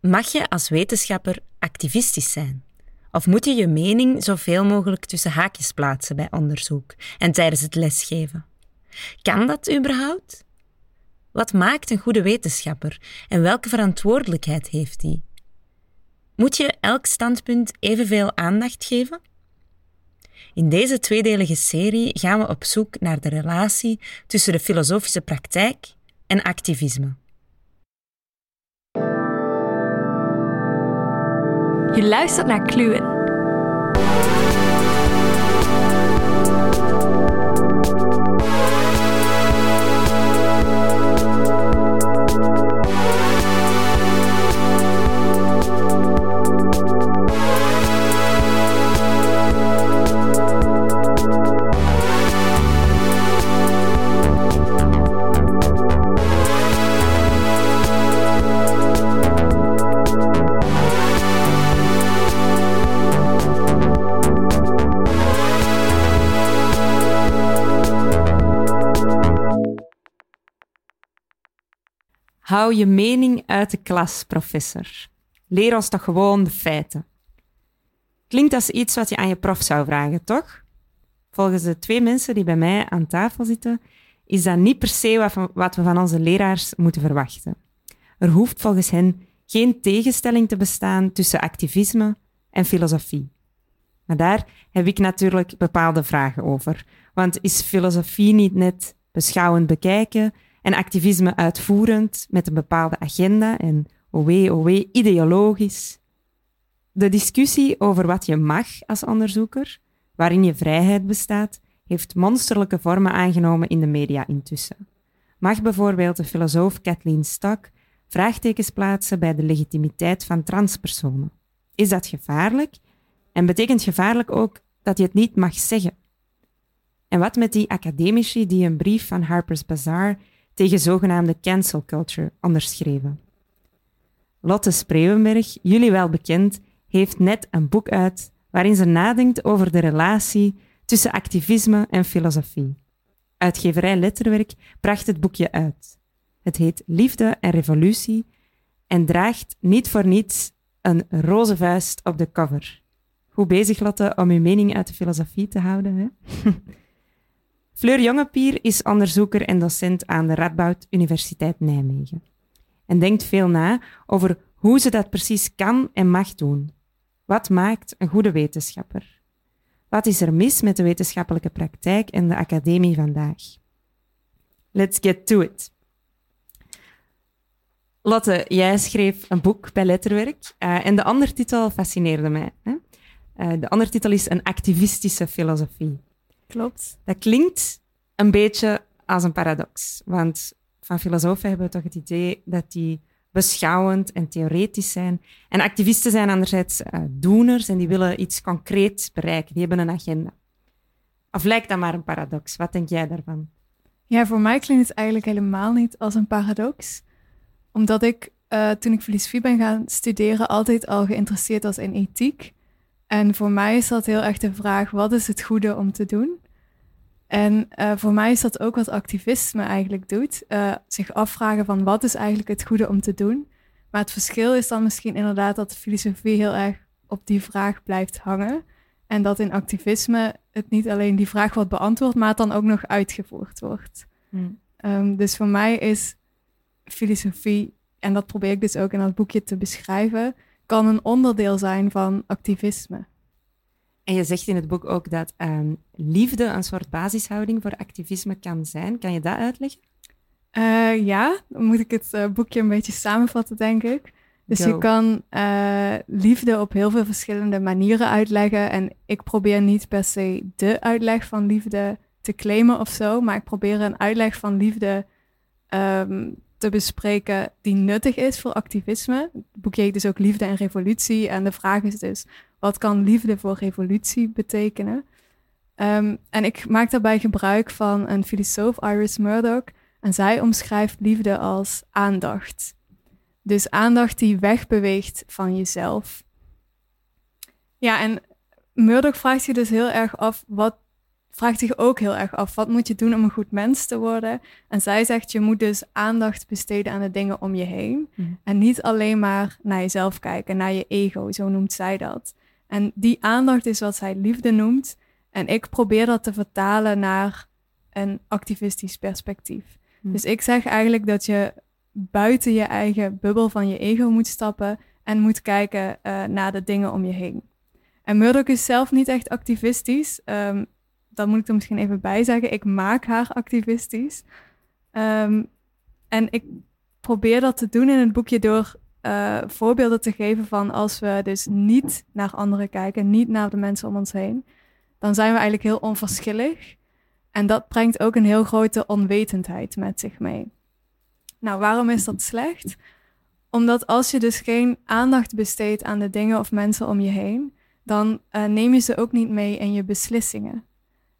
Mag je als wetenschapper activistisch zijn? Of moet je je mening zoveel mogelijk tussen haakjes plaatsen bij onderzoek en tijdens het lesgeven? Kan dat überhaupt? Wat maakt een goede wetenschapper en welke verantwoordelijkheid heeft die? Moet je elk standpunt evenveel aandacht geven? In deze tweedelige serie gaan we op zoek naar de relatie tussen de filosofische praktijk en activisme. Je luistert naar Kluwen. Hou je mening uit de klas, professor. Leer ons toch gewoon de feiten. Klinkt als iets wat je aan je prof zou vragen, toch? Volgens de twee mensen die bij mij aan tafel zitten, is dat niet per se wat we van onze leraars moeten verwachten. Er hoeft volgens hen geen tegenstelling te bestaan tussen activisme en filosofie. Maar daar heb ik natuurlijk bepaalde vragen over. Want is filosofie niet net beschouwend bekijken en activisme uitvoerend met een bepaalde agenda en owe, owe, ideologisch. De discussie over wat je mag als onderzoeker, waarin je vrijheid bestaat, heeft monsterlijke vormen aangenomen in de media intussen. Mag bijvoorbeeld de filosoof Kathleen Stock vraagtekens plaatsen bij de legitimiteit van transpersonen? Is dat gevaarlijk? En betekent gevaarlijk ook dat je het niet mag zeggen? En wat met die academici die een brief van Harper's Bazaar tegen zogenaamde cancel culture onderschreven. Lotte Spreeuwenberg, jullie wel bekend, heeft net een boek uit waarin ze nadenkt over de relatie tussen activisme en filosofie. Uitgeverij Letterwerk bracht het boekje uit. Het heet Liefde en Revolutie en draagt niet voor niets een roze vuist op de cover. Goed bezig, Lotte, om uw mening uit de filosofie te houden. Hè? Fleur Jongepier is onderzoeker en docent aan de Radboud Universiteit Nijmegen. En denkt veel na over hoe ze dat precies kan en mag doen. Wat maakt een goede wetenschapper? Wat is er mis met de wetenschappelijke praktijk en de academie vandaag? Let's get to it. Lotte, jij schreef een boek bij Letterwerk uh, en de ondertitel fascineerde mij. Hè? Uh, de ondertitel is Een activistische filosofie. Klopt. Dat klinkt een beetje als een paradox. Want van filosofen hebben we toch het idee dat die beschouwend en theoretisch zijn. En activisten zijn anderzijds uh, doeners en die willen iets concreets bereiken. Die hebben een agenda. Of lijkt dat maar een paradox? Wat denk jij daarvan? Ja, voor mij klinkt het eigenlijk helemaal niet als een paradox. Omdat ik, uh, toen ik filosofie ben gaan studeren, altijd al geïnteresseerd was in ethiek. En voor mij is dat heel erg de vraag, wat is het goede om te doen? En uh, voor mij is dat ook wat activisme eigenlijk doet. Uh, zich afvragen van wat is eigenlijk het goede om te doen. Maar het verschil is dan misschien inderdaad dat de filosofie heel erg op die vraag blijft hangen. En dat in activisme het niet alleen die vraag wordt beantwoord, maar het dan ook nog uitgevoerd wordt. Hmm. Um, dus voor mij is filosofie, en dat probeer ik dus ook in dat boekje te beschrijven, kan een onderdeel zijn van activisme. En je zegt in het boek ook dat um, liefde een soort basishouding voor activisme kan zijn. Kan je dat uitleggen? Uh, ja, dan moet ik het uh, boekje een beetje samenvatten, denk ik. Dus je kan uh, liefde op heel veel verschillende manieren uitleggen. En ik probeer niet per se de uitleg van liefde te claimen of zo, maar ik probeer een uitleg van liefde um, te bespreken die nuttig is voor activisme. Het boekje heet dus ook Liefde en Revolutie. En de vraag is dus, wat kan liefde voor revolutie betekenen? Um, en ik maak daarbij gebruik van een filosoof, Iris Murdoch. En zij omschrijft liefde als aandacht. Dus aandacht die wegbeweegt van jezelf. Ja, en Murdoch vraagt je dus heel erg af, wat vraagt zich ook heel erg af, wat moet je doen om een goed mens te worden? En zij zegt, je moet dus aandacht besteden aan de dingen om je heen. Mhm. En niet alleen maar naar jezelf kijken, naar je ego, zo noemt zij dat. En die aandacht is wat zij liefde noemt. En ik probeer dat te vertalen naar een activistisch perspectief. Mhm. Dus ik zeg eigenlijk dat je buiten je eigen bubbel van je ego moet stappen en moet kijken eh, naar de dingen om je heen. En Murdoch is zelf niet echt activistisch. Ehm, dat moet ik er misschien even bij zeggen. Ik maak haar activistisch. Ehm, en ik probeer dat te doen in het boekje door eh, voorbeelden te geven van als we dus niet naar anderen kijken, niet naar de mensen om ons heen, dan zijn we eigenlijk heel onverschillig. En dat brengt ook een heel grote onwetendheid met zich mee. Nou, waarom is dat slecht? Omdat als je dus geen aandacht besteedt aan de dingen of mensen om je heen, dan uh, neem je ze ook niet mee in je beslissingen.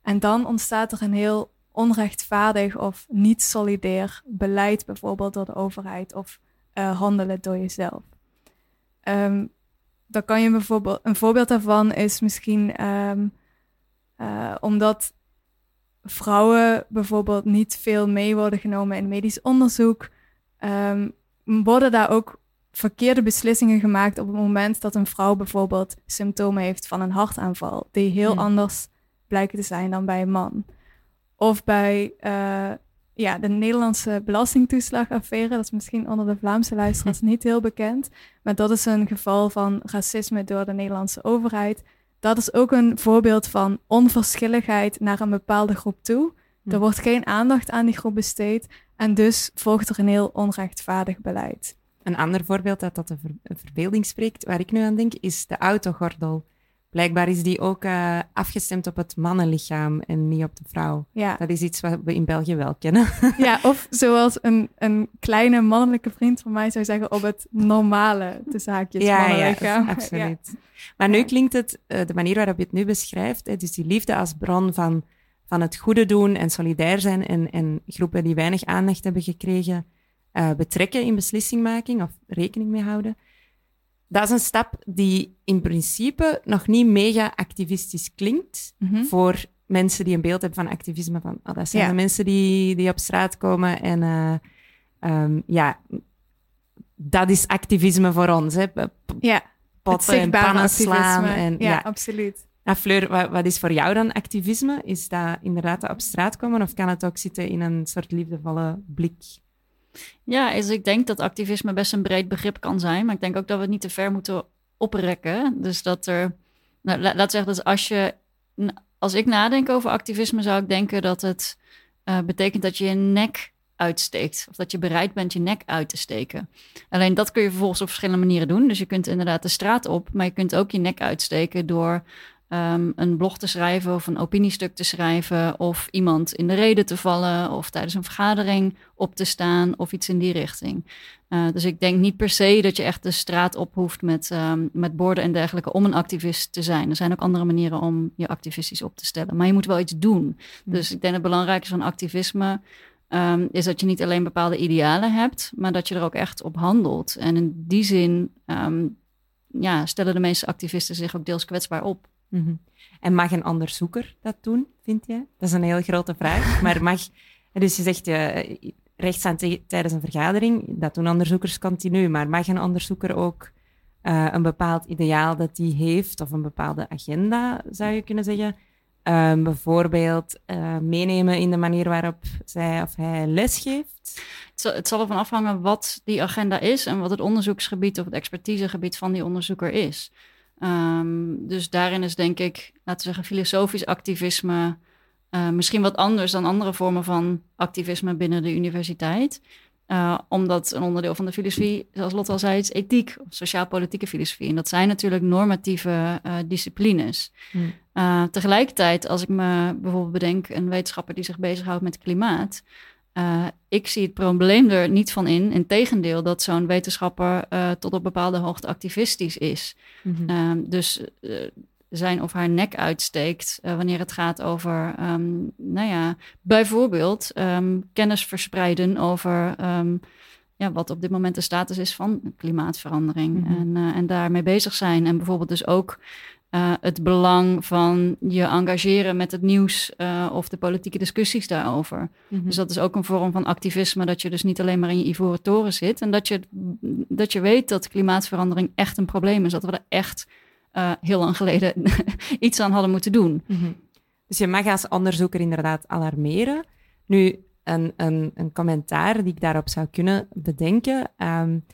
En dan ontstaat er een heel onrechtvaardig of niet solidair beleid, bijvoorbeeld door de overheid of uh, handelen door jezelf. Um, dan kan je bijvoorbeeld, een voorbeeld daarvan is misschien um, uh, omdat vrouwen bijvoorbeeld niet veel mee worden genomen in medisch onderzoek, um, worden daar ook verkeerde beslissingen gemaakt op het moment dat een vrouw bijvoorbeeld symptomen heeft van een hartaanval, die heel Hmm. anders blijken te zijn dan bij een man. Of bij uh, ja, de Nederlandse belastingtoeslagaffaire, dat is misschien onder de Vlaamse luisteraars niet heel bekend, maar dat is een geval van racisme door de Nederlandse overheid. Dat is ook een voorbeeld van onverschilligheid naar een bepaalde groep toe. Hm. Er wordt geen aandacht aan die groep besteed en dus volgt er een heel onrechtvaardig beleid. Een ander voorbeeld dat tot de ver verbeelding spreekt, waar ik nu aan denk, is de autogordel. Blijkbaar is die ook uh, afgestemd op het mannenlichaam en niet op de vrouw. Ja. Dat is iets wat we in België wel kennen. Ja, of zoals een, een kleine mannelijke vriend van mij zou zeggen, op het normale, tussen haakjes, ja, mannenlichaam. Ja, absoluut. Ja. Maar nu klinkt het, uh, de manier waarop je het nu beschrijft, dus die liefde als bron van, van het goede doen en solidair zijn en, en groepen die weinig aandacht hebben gekregen, uh, betrekken in beslissingmaking of rekening mee houden. Dat is een stap die in principe nog niet mega activistisch klinkt Mhm. mm -hmm. voor mensen die een beeld hebben van activisme. Van, oh, dat zijn Ja. de mensen die, die op straat komen en uh, um, ja, dat is activisme voor ons. Hè. Ja, Potten en pannen slaan. En, ja, ja, absoluut. Nou, Fleur, wat, wat, is voor jou dan activisme? Is dat inderdaad op straat komen of kan het ook zitten in een soort liefdevolle blik? Ja, dus ik denk dat activisme best een breed begrip kan zijn. Maar ik denk ook dat we het niet te ver moeten oprekken. Dus dat er. Nou, laat, zeggen, dus als je. Als ik nadenk over activisme, zou ik denken dat het uh, betekent dat je je nek uitsteekt. Of dat je bereid bent je nek uit te steken. Alleen dat kun je vervolgens op verschillende manieren doen. Dus je kunt inderdaad de straat op, maar je kunt ook je nek uitsteken door um, een blog te schrijven of een opiniestuk te schrijven of iemand in de reden te vallen of tijdens een vergadering op te staan of iets in die richting. Uh, dus ik denk niet per se dat je echt de straat op hoeft met, um, met borden en dergelijke om een activist te zijn. Er zijn ook andere manieren om je activistisch op te stellen, maar je moet wel iets doen. Hm. Dus ik denk het belangrijkste van activisme um, is dat je niet alleen bepaalde idealen hebt, maar dat je er ook echt op handelt. En in die zin ja, stellen de meeste activisten zich ook deels kwetsbaar op. Mm -hmm. En mag een onderzoeker dat doen, vind jij? Dat is een heel grote vraag. Maar mag, dus je zegt uh, rechtstaan tijdens een vergadering, dat doen onderzoekers continu. Maar mag een onderzoeker ook uh, een bepaald ideaal dat hij heeft, of een bepaalde agenda, zou je kunnen zeggen? Uh, bijvoorbeeld uh, meenemen in de manier waarop zij of hij lesgeeft? Het zal, het zal ervan afhangen wat die agenda is en wat het onderzoeksgebied of het expertisegebied van die onderzoeker is. Um, dus daarin is denk ik, laten we zeggen, filosofisch activisme uh, misschien wat anders dan andere vormen van activisme binnen de universiteit. Uh, omdat een onderdeel van de filosofie, zoals Lot al zei, is ethiek, sociaal-politieke filosofie. En dat zijn natuurlijk normatieve uh, disciplines. Hmm. Uh, tegelijkertijd, als ik me bijvoorbeeld bedenk, een wetenschapper die zich bezighoudt met klimaat. Uh, ik zie het probleem er niet van in. Integendeel, dat zo'n wetenschapper uh, tot op bepaalde hoogte activistisch is. Mm -hmm. uh, dus zijn of haar nek uitsteekt wanneer het gaat over, um, nou ja, bijvoorbeeld um, kennis verspreiden over um, ja, wat op dit moment de status is van klimaatverandering. Mhm. Mm -hmm. en, en daarmee bezig zijn. En bijvoorbeeld dus ook eh, het belang van je engageren met het nieuws uh, of de politieke discussies daarover. Mhm. Dus dat is ook een vorm van activisme, dat je dus niet alleen maar in je ivoren toren zit en dat je, dat je weet dat klimaatverandering echt een probleem is, dat we er echt uh, heel lang geleden iets aan hadden moeten doen. Mhm. Dus je mag als onderzoeker inderdaad alarmeren. Nu, een, een, een commentaar die ik daarop zou kunnen bedenken, um,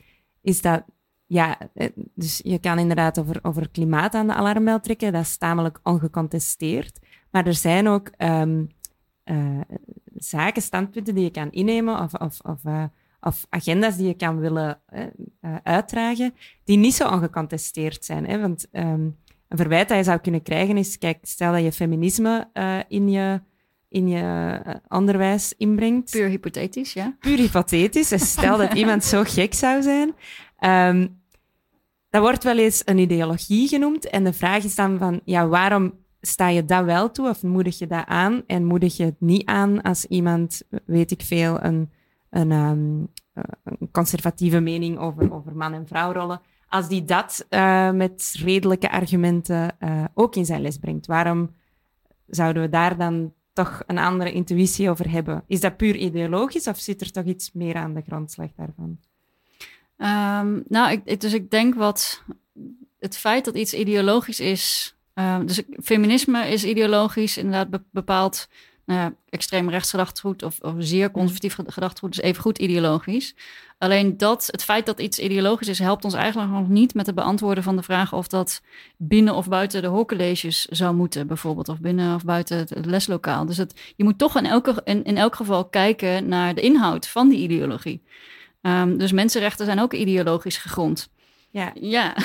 is dat ja, eh, dus je kan inderdaad over, over klimaat aan de alarmbel trekken. Dat is tamelijk ongecontesteerd. Maar er zijn ook um, uh, zaken, standpunten die je kan innemen of, of, of, uh, of agenda's die je kan willen uitdragen, die niet zo ongecontesteerd zijn. Hè? Want um, een verwijt dat je zou kunnen krijgen is, kijk, stel dat je feminisme in je in je onderwijs inbrengt. Puur hypothetisch, ja. Puur hypothetisch. Dus stel dat iemand zo gek zou zijn. Um, dat wordt wel eens een ideologie genoemd. En de vraag is dan van, ja, waarom sta je dat wel toe of moedig je dat aan? En moedig je het niet aan als iemand, weet ik veel, een, een, um, een conservatieve mening over, over man- en vrouwrollen, als die dat uh, met redelijke argumenten uh, ook in zijn les brengt? Waarom zouden we daar dan toch een andere intuïtie over hebben? Is dat puur ideologisch of zit er toch iets meer aan de grondslag daarvan? Um, nou, ik, dus ik denk wat het feit dat iets ideologisch is. Um, dus feminisme is ideologisch, inderdaad be bepaald nou ja, extreem rechtsgedachtegoed of, of zeer conservatief gedachtegoed is even goed ideologisch. Alleen dat, het feit dat iets ideologisch is, helpt ons eigenlijk nog niet met het beantwoorden van de vraag of dat binnen of buiten de hoorcolleges zou moeten, bijvoorbeeld, of binnen of buiten het leslokaal. Dus het, je moet toch in, elke, in, in elk geval kijken naar de inhoud van die ideologie. Um, dus mensenrechten zijn ook ideologisch gegrond. Ja. ja.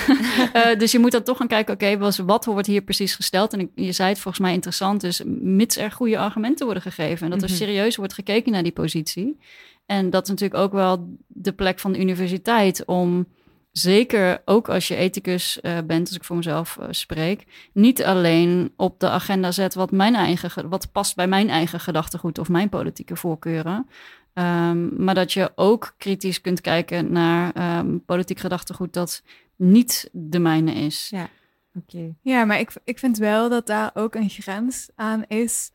uh, dus je moet dan toch gaan kijken, oké, okay, wat wordt hier precies gesteld? En ik, je zei het volgens mij interessant, dus mits er goede argumenten worden gegeven en dat er Mhm. serieus wordt gekeken naar die positie. En dat is natuurlijk ook wel de plek van de universiteit om, zeker ook als je ethicus uh, bent, als ik voor mezelf uh, spreek, niet alleen op de agenda zet wat, mijn eigen, wat past bij mijn eigen gedachtegoed of mijn politieke voorkeuren. Um, maar dat je ook kritisch kunt kijken naar um, politiek gedachtegoed dat niet de mijne is. Ja, oké. Ja, maar ik, ik vind wel dat daar ook een grens aan is.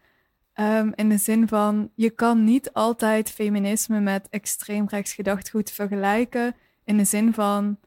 Um, in de zin van, je kan niet altijd feminisme met extreemrechts gedachtegoed vergelijken. In de zin van,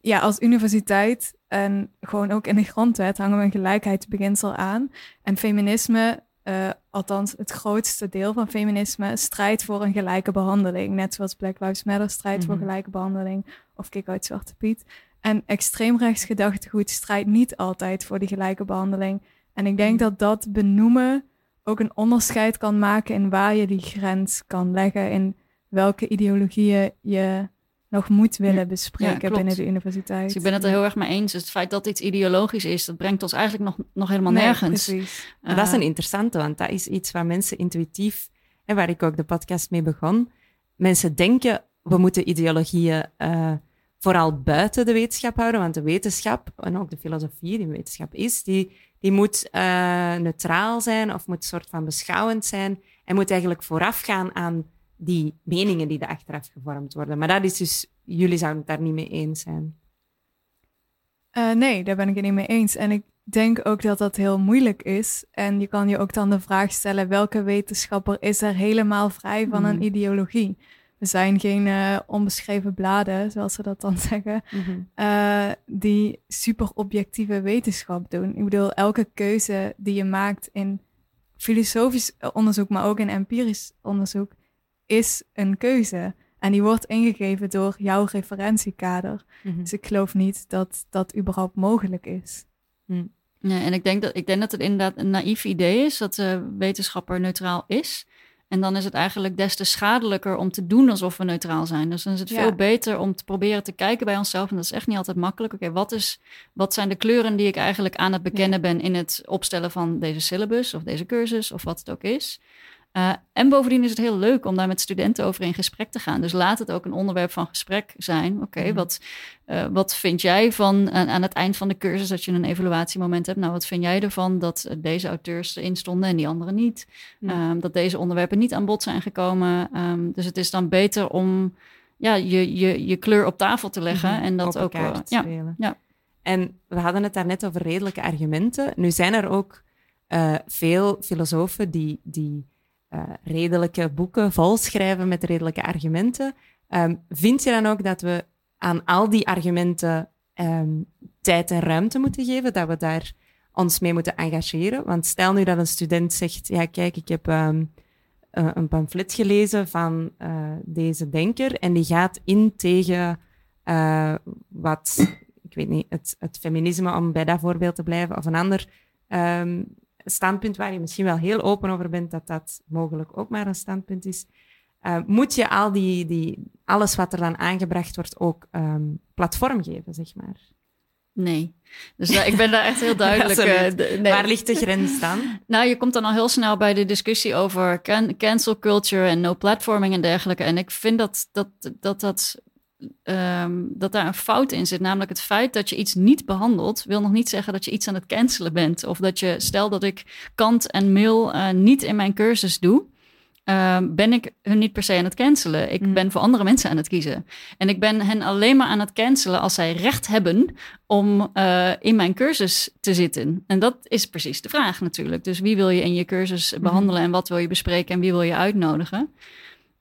ja, als universiteit en gewoon ook in de grondwet hangen we een gelijkheidsbeginsel aan. En feminisme uh, althans het grootste deel van feminisme, strijdt voor een gelijke behandeling. Net zoals Black Lives Matter strijdt voor gelijke behandeling of Kick uit Zwarte Piet. En extreemrechts gedachtegoed strijdt niet altijd voor die gelijke behandeling. En ik denk dat dat benoemen ook een onderscheid kan maken in waar je die grens kan leggen, in welke ideologieën je nog moet willen bespreken ja, binnen de universiteit. Dus ik ben het er heel erg mee eens. Het feit dat iets ideologisch is, dat brengt ons eigenlijk nog, nog helemaal nee, nergens. Precies. Uh, dat is een interessante, want dat is iets waar mensen intuïtief, en waar ik ook de podcast mee begon, mensen denken, we moeten ideologieën uh, vooral buiten de wetenschap houden, want de wetenschap, en ook de filosofie die wetenschap is, die, die moet uh, neutraal zijn of moet een soort van beschouwend zijn en moet eigenlijk voorafgaan aan die meningen die er achteraf gevormd worden. Maar dat is dus, jullie zouden het daar niet mee eens zijn. Uh, nee, daar ben ik het niet mee eens. En ik denk ook dat dat heel moeilijk is. En je kan je ook dan de vraag stellen, welke wetenschapper is er helemaal vrij van een Mhm. ideologie? We zijn geen uh, onbeschreven bladen, zoals ze dat dan zeggen, Mhm. uh, die super objectieve wetenschap doen. Ik bedoel, elke keuze die je maakt in filosofisch onderzoek, maar ook in empirisch onderzoek, is een keuze. En die wordt ingegeven door jouw referentiekader. Mhm. Dus ik geloof niet dat dat überhaupt mogelijk is. Nee, en ik denk, dat, ik denk dat het inderdaad een naïef idee is dat de wetenschapper neutraal is. En dan is het eigenlijk des te schadelijker om te doen alsof we neutraal zijn. Dus dan is het Ja. veel beter om te proberen te kijken bij onszelf. En dat is echt niet altijd makkelijk. Oké, wat is wat zijn de kleuren die ik eigenlijk aan het bekennen ben in het opstellen van deze syllabus of deze cursus of wat het ook is. Uh, en bovendien is het heel leuk om daar met studenten over in gesprek te gaan. Dus laat het ook een onderwerp van gesprek zijn. Oké, Mhm. wat, uh, wat vind jij van aan, aan het eind van de cursus dat je een evaluatiemoment hebt? Nou, wat vind jij ervan dat deze auteurs erin stonden en die anderen niet? Ja. Um, dat deze onderwerpen niet aan bod zijn gekomen. Um, dus het is dan beter om ja, je, je, je kleur op tafel te leggen Mhm. en dat Op ook. uh, ja, spelen. ja. En we hadden het daarnet over redelijke argumenten. Nu zijn er ook veel filosofen die, die uh, redelijke boeken volschrijven met redelijke argumenten. Um, vind je dan ook dat we aan al die argumenten um, tijd en ruimte moeten geven, dat we daar ons mee moeten engageren? Want stel nu dat een student zegt, ja kijk, ik heb um, uh, een pamflet gelezen van uh, deze denker en die gaat in tegen wat, ik weet niet, het, het, feminisme, om bij dat voorbeeld te blijven, of een ander standpunt waar je misschien wel heel open over bent, dat dat mogelijk ook maar een standpunt is. Uh, moet je al die, die, alles wat er dan aangebracht wordt ook um, platform geven, zeg maar? Nee. Dus daar, ik ben daar echt heel duidelijk. ja, uh, nee. Waar ligt de grens dan? nou, je komt dan al heel snel bij de discussie over can, cancel culture en no platforming en dergelijke. En ik vind dat dat, dat, dat, um, dat daar een fout in zit. Namelijk het feit dat je iets niet behandelt, wil nog niet zeggen dat je iets aan het cancelen bent. Of dat je, stel dat ik kant en mail uh, niet in mijn cursus doe. Uh, ben ik hun niet per se aan het cancelen. Ik mm. ben voor andere mensen aan het kiezen. En ik ben hen alleen maar aan het cancelen als zij recht hebben om uh, in mijn cursus te zitten. En dat is precies de vraag natuurlijk. Dus wie wil je in je cursus mm. behandelen en wat wil je bespreken en wie wil je uitnodigen?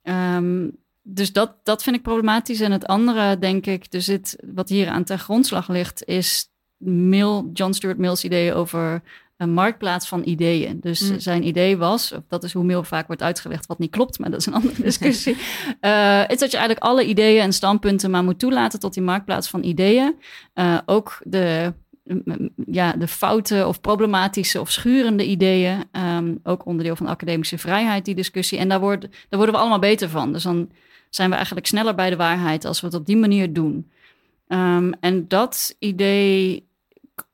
Um, dus dat, dat vind ik problematisch. En het andere, denk ik, dus het, wat hier aan ten grondslag ligt, is Mill, John Stuart Mill's idee over een marktplaats van ideeën. Dus mm. zijn idee was, dat is hoe Mill vaak wordt uitgelegd, wat niet klopt, maar dat is een andere discussie, uh, is dat je eigenlijk alle ideeën en standpunten maar moet toelaten tot die marktplaats van ideeën. Uh, ook de ja, de foute of problematische of schurende ideeën. Um, ook onderdeel van academische vrijheid, die discussie. En daar, wordt, daar worden we allemaal beter van. Dus dan zijn we eigenlijk sneller bij de waarheid als we het op die manier doen. Um, en dat idee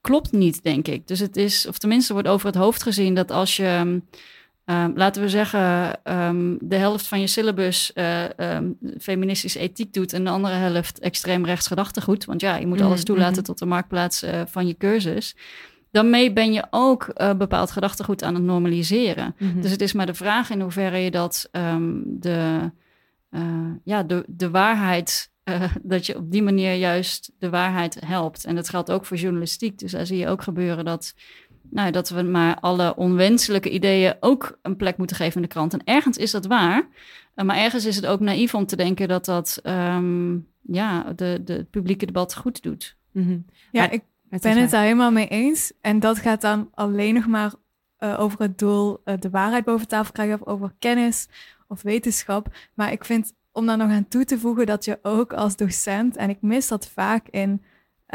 klopt niet, denk ik. Dus het is, of tenminste wordt over het hoofd gezien dat als je, um, laten we zeggen, um, de helft van je syllabus uh, feministische ethiek doet en de andere helft extreem rechts gedachtegoed, want ja, je moet alles toelaten mm -hmm. tot de marktplaats uh, van je cursus. Dan ben je ook uh, bepaald gedachtegoed aan het normaliseren. Mm -hmm. Dus het is maar de vraag in hoeverre je dat de uh, ja, de, de waarheid, uh, dat je op die manier juist de waarheid helpt. En dat geldt ook voor journalistiek. Dus daar zie je ook gebeuren dat, nou, dat we maar alle onwenselijke ideeën ook een plek moeten geven in de krant. En ergens is dat waar. Uh, maar ergens is het ook naïef om te denken dat dat um, ja, de, de, het publieke debat goed doet. Mm -hmm. Ja, ik ben het daar helemaal mee eens. En dat gaat dan alleen nog maar over het doel de waarheid boven tafel krijgen of over kennis of wetenschap. Maar ik vind om daar nog aan toe te voegen dat je ook als docent, en ik mis dat vaak in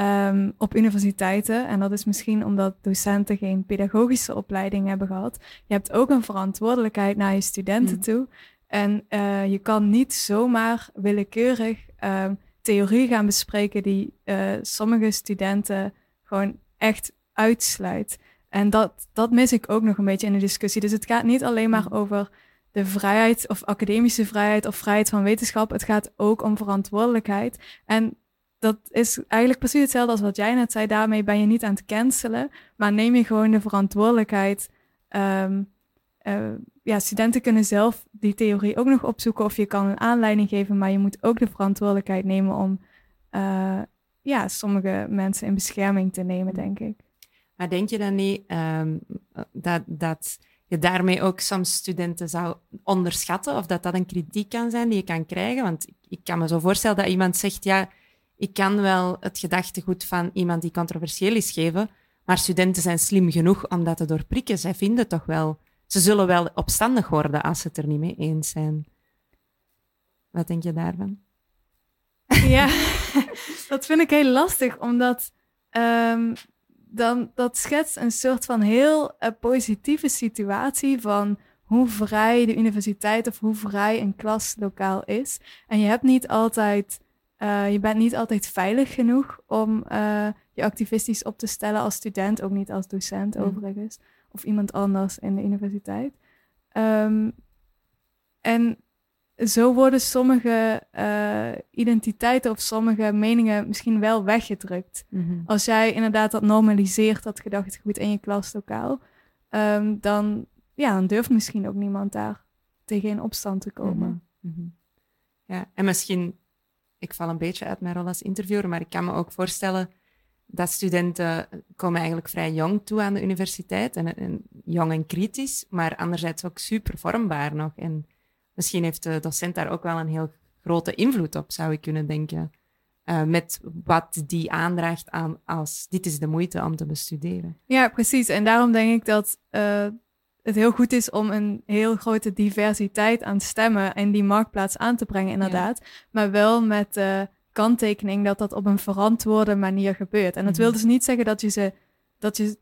um, op universiteiten, en dat is misschien omdat docenten geen pedagogische opleiding hebben gehad. Je hebt ook een verantwoordelijkheid naar je studenten mm. toe. En uh, je kan niet zomaar willekeurig um, theorie gaan bespreken die uh, sommige studenten gewoon echt uitsluit. En dat, dat mis ik ook nog een beetje in de discussie. Dus het gaat niet alleen maar mm. over de vrijheid of academische vrijheid of vrijheid van wetenschap. Het gaat ook om verantwoordelijkheid. En dat is eigenlijk precies hetzelfde als wat jij net zei. Daarmee ben je niet aan het cancelen, maar neem je gewoon de verantwoordelijkheid. Um, uh, ja, studenten kunnen zelf die theorie ook nog opzoeken of je kan een aanleiding geven, maar je moet ook de verantwoordelijkheid nemen om uh, ja, sommige mensen in bescherming te nemen, denk ik. Maar denk je dan niet um, dat, dat je daarmee ook soms studenten zou onderschatten of dat dat een kritiek kan zijn die je kan krijgen. Want ik kan me zo voorstellen dat iemand zegt, ja, ik kan wel het gedachtegoed van iemand die controversieel is geven, maar studenten zijn slim genoeg om dat te doorprikken. Zij vinden toch wel, ze zullen wel opstandig worden als ze het er niet mee eens zijn. Wat denk je daarvan? Ja, dat vind ik heel lastig, omdat um, dan dat schetst een soort van heel uh, positieve situatie van hoe vrij de universiteit of hoe vrij een klaslokaal is. En je hebt niet altijd, uh, je bent niet altijd veilig genoeg om uh, je activistisch op te stellen als student, ook niet als docent mm. overigens, of iemand anders in de universiteit. Um, en zo worden sommige uh, identiteiten of sommige meningen misschien wel weggedrukt. Mm -hmm. Als jij inderdaad dat normaliseert, dat gedachtegoed in je klaslokaal, um, dan, ja, dan durft misschien ook niemand daar tegen in opstand te komen. Mm -hmm. Ja, en misschien, ik val een beetje uit mijn rol als interviewer, maar ik kan me ook voorstellen dat studenten komen eigenlijk vrij jong toe aan de universiteit. En, en jong en kritisch, maar anderzijds ook super vormbaar nog. En misschien heeft de docent daar ook wel een heel grote invloed op, zou ik kunnen denken. Uh, met wat die aandraagt aan als dit is de moeite om te bestuderen. Ja, precies. En daarom denk ik dat uh, het heel goed is om een heel grote diversiteit aan stemmen in die marktplaats aan te brengen, inderdaad. Maar wel met de kanttekening dat dat op een verantwoorde manier gebeurt. En dat wil mhm. dus niet zeggen dat je, ze, dat je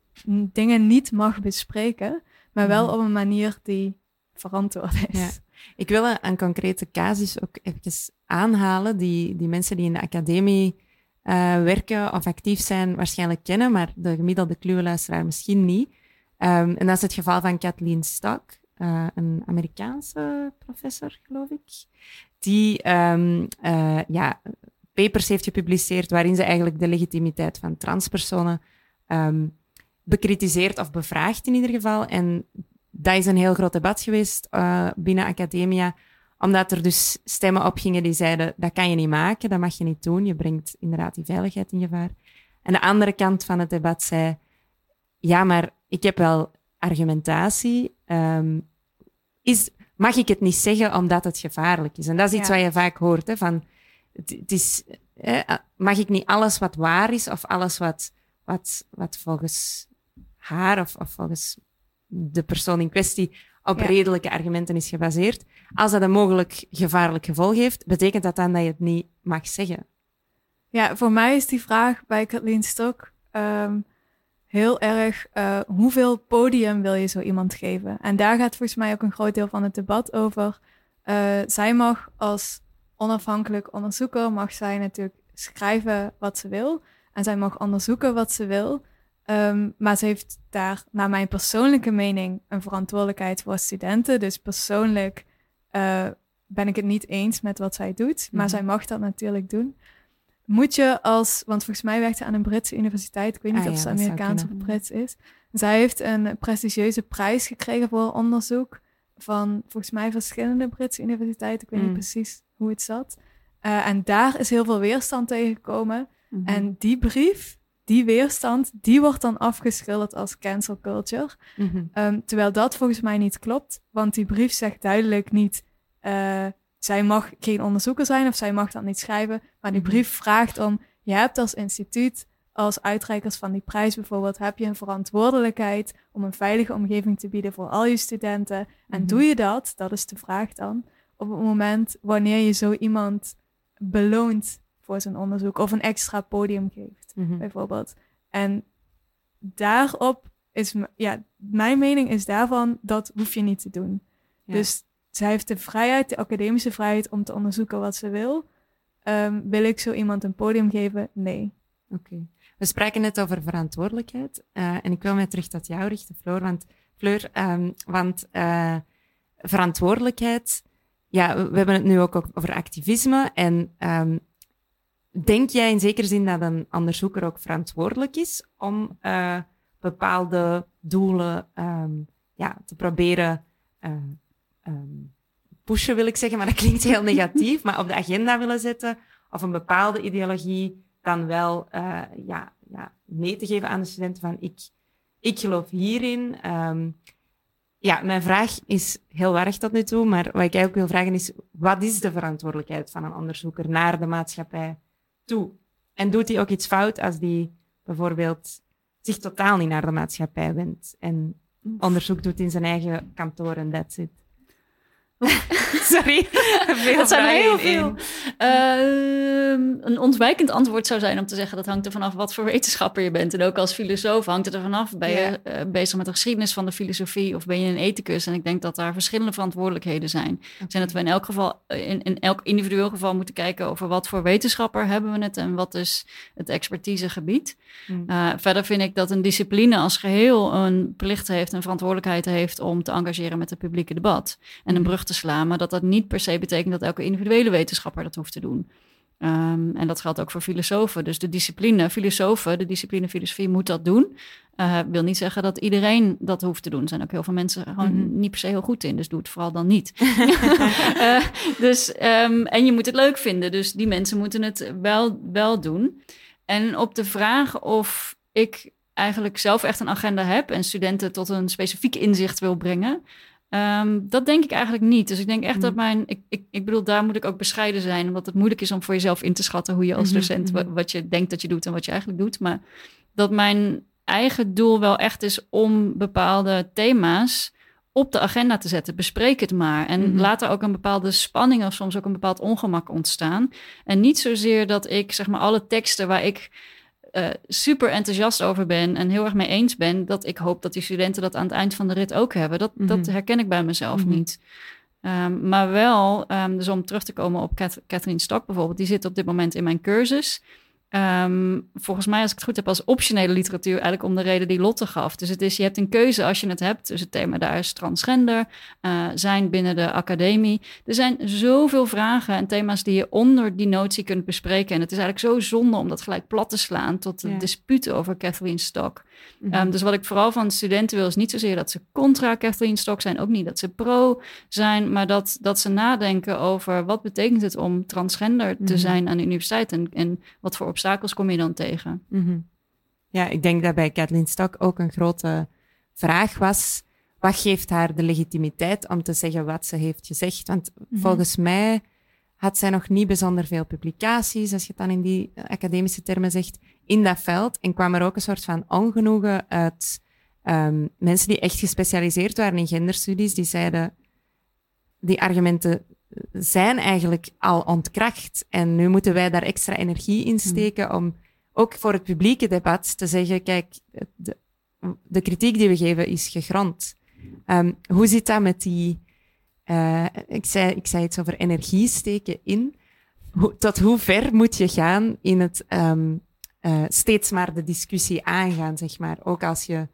dingen niet mag bespreken, maar wel mhm. op een manier die verantwoord is. Ja. Ik wil een, concrete casus ook even aanhalen, die, die mensen die in de academie uh, werken of actief zijn waarschijnlijk kennen, maar de gemiddelde kluweluisteraar misschien niet. Um, en dat is het geval van Kathleen Stock, uh, een Amerikaanse professor, geloof ik, die um, uh, ja, papers heeft gepubliceerd waarin ze eigenlijk de legitimiteit van transpersonen um, bekritiseert of bevraagt in ieder geval. En dat is een heel groot debat geweest uh, binnen academia, omdat er dus stemmen opgingen die zeiden, dat kan je niet maken, dat mag je niet doen, je brengt inderdaad die veiligheid in gevaar. En de andere kant van het debat zei, ja, maar ik heb wel argumentatie. Um, is, mag ik het niet zeggen omdat het gevaarlijk is? En dat is iets wat je vaak hoort, hè, van het, is, mag ik niet alles wat waar is of alles wat, wat, wat volgens haar of, of volgens de persoon in kwestie op redelijke argumenten is gebaseerd. Als dat een mogelijk gevaarlijk gevolg heeft, betekent dat dan dat je het niet mag zeggen? Ja, voor mij is die vraag bij Kathleen Stok um, heel erg uh, hoeveel podium wil je zo iemand geven? En daar gaat volgens mij ook een groot deel van het debat over. Uh, zij mag als onafhankelijk onderzoeker, mag zij natuurlijk schrijven wat ze wil. En zij mag onderzoeken wat ze wil. Um, maar ze heeft daar, naar mijn persoonlijke mening, een verantwoordelijkheid voor studenten. Dus persoonlijk uh, ben ik het niet eens met wat zij doet. Maar mhm. zij mag dat natuurlijk doen. Moet je als, want volgens mij werkt ze aan een Britse universiteit. Ik weet niet ah, of ze Amerikaans of Brits is. Zij heeft een prestigieuze prijs gekregen voor onderzoek van volgens mij verschillende Britse universiteiten. Ik weet niet mm. precies hoe het zat. Uh, en daar is heel veel weerstand tegen gekomen. Mhm. En die brief, die weerstand, die wordt dan afgeschilderd als cancel culture. Mhm. um, terwijl dat volgens mij niet klopt, want die brief zegt duidelijk niet. Uh, zij mag geen onderzoeker zijn of zij mag dat niet schrijven. Maar die mhm. brief vraagt om: je hebt als instituut, als uitreikers van die prijs bijvoorbeeld, heb je een verantwoordelijkheid om een veilige omgeving te bieden voor al je studenten. En doe je dat, dat is de vraag dan, op het moment wanneer je zo iemand beloont voor zijn onderzoek of een extra podium geeft, mhm. bijvoorbeeld. En daarop is, ja, mijn mening is daarvan, dat hoef je niet te doen. Dus zij heeft de vrijheid, de academische vrijheid om te onderzoeken wat ze wil. Um, wil ik zo iemand een podium geven? Nee. Oké. We spraken net over verantwoordelijkheid. Uh, en ik wil mij terug tot jou richten, Floor. Want, Fleur, um, want uh, verantwoordelijkheid ja, we hebben het nu ook over activisme. En um, denk jij in zekere zin dat een onderzoeker ook verantwoordelijk is om uh, bepaalde doelen um, ja, te proberen uh, um, pushen, wil ik zeggen, maar dat klinkt heel negatief, maar op de agenda willen zetten of een bepaalde ideologie dan wel uh, ja, ja, mee te geven aan de studenten van ik, ik geloof hierin. Um, ja, mijn vraag is heel erg tot nu toe, maar wat ik eigenlijk wil vragen is, wat is de verantwoordelijkheid van een onderzoeker naar de maatschappij toe? En doet hij ook iets fout als die bijvoorbeeld zich totaal niet naar de maatschappij wendt en onderzoek doet in zijn eigen kantoor en that's it? Sorry, dat zijn er heel veel. Uh, een ontwijkend antwoord zou zijn om te zeggen dat hangt er vanaf wat voor wetenschapper je bent. En ook als filosoof hangt het er vanaf. Ben je uh, bezig met de geschiedenis van de filosofie of ben je een ethicus? En ik denk dat daar verschillende verantwoordelijkheden zijn. Okay. Zijn dat we in elk geval, in, in elk individueel geval moeten kijken over wat voor wetenschapper hebben we het en wat is het expertisegebied. Mm. Uh, verder vind ik dat een discipline als geheel een plicht heeft en verantwoordelijkheid heeft om te engageren met het publieke debat. En een mm. brug te slaan, maar dat dat niet per se betekent dat elke individuele wetenschapper dat hoeft te doen. Um, en dat geldt ook voor filosofen. Dus de discipline, filosofen, de discipline filosofie moet dat doen. Uh, wil niet zeggen dat iedereen dat hoeft te doen. Er zijn ook heel veel mensen gewoon mm -hmm. niet per se heel goed in. Dus doe het vooral dan niet. uh, dus, um, en je moet het leuk vinden. Dus die mensen moeten het wel, wel doen. En op de vraag of ik eigenlijk zelf echt een agenda heb en studenten tot een specifiek inzicht wil brengen, Ehm, dat denk ik eigenlijk niet. Dus ik denk echt dat hmm. mijn. Ik, ik, ik bedoel, daar moet ik ook bescheiden zijn. Omdat het moeilijk is om voor jezelf in te schatten hoe je als mhm, docent. Mhm. wat je denkt dat je doet en wat je eigenlijk doet. Maar dat mijn eigen doel wel echt is om bepaalde thema's op de agenda te zetten. Bespreek het maar. En mm laat er ook een bepaalde spanning of soms ook een bepaald ongemak ontstaan. En niet zozeer dat ik zeg maar alle teksten waar ik uh, super enthousiast over ben en heel erg mee eens ben, dat ik hoop dat die studenten dat aan het eind van de rit ook hebben. Dat, dat mhm. herken ik bij mezelf mhm. niet. Um, maar wel, um, dus om terug te komen op Catherine Stock bijvoorbeeld, die zit op dit moment in mijn cursus. Ehm, volgens mij, als ik het goed heb, als optionele literatuur, eigenlijk om de reden die Lotte gaf. Dus het is, je hebt een keuze als je het hebt. Dus het thema daar is transgender, uh, zijn binnen de academie. Er zijn zoveel vragen en thema's die je onder die notie kunt bespreken. En het is eigenlijk zo zonde om dat gelijk plat te slaan tot een ja. dispuut over Kathleen Stock. Mhm. Ehm, dus wat ik vooral van studenten wil, is niet zozeer dat ze contra Kathleen Stock zijn, ook niet dat ze pro zijn, maar dat, dat ze nadenken over wat betekent het om transgender te mhm. zijn aan de universiteit en, en wat voor obstakels kom je dan tegen. Mhm. Ja, ik denk dat bij Kathleen Stock ook een grote vraag was, wat geeft haar de legitimiteit om te zeggen wat ze heeft gezegd? Want volgens mij had zij nog niet bijzonder veel publicaties, als je het dan in die academische termen zegt, in dat veld. En kwam er ook een soort van ongenoegen uit um, mensen die echt gespecialiseerd waren in genderstudies, die zeiden, die argumenten zijn eigenlijk al ontkracht. En nu moeten wij daar extra energie in steken om ook voor het publieke debat te zeggen, kijk, de, kritiek die we geven is gegrond. Um, hoe zit dat met die uh, ik, zei, ik zei iets over energie steken in. tot hoe ver moet je gaan in het um, uh, steeds maar de discussie aangaan, zeg maar. Ook als je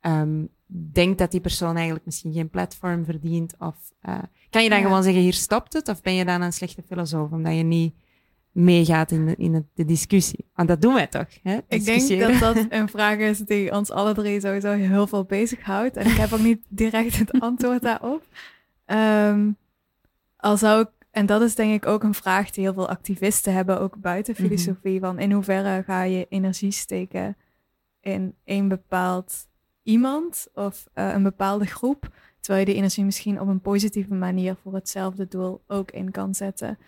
um, denkt dat die persoon eigenlijk misschien geen platform verdient. Of uh, kan je dan gewoon zeggen, hier stopt het? Of ben je dan een slechte filosoof, omdat je niet meegaat in, de, in de discussie? Want dat doen wij toch, hè? Ik denk dat dat een vraag is die ons alle drie sowieso heel veel bezighoudt. En ik heb ook niet direct het antwoord daarop. Um, al zou ik, en dat is denk ik ook een vraag die heel veel activisten hebben, ook buiten mhm. filosofie, van in hoeverre ga je energie steken in een bepaald iemand of uh, een bepaalde groep, terwijl je die energie misschien op een positieve manier voor hetzelfde doel ook in kan zetten.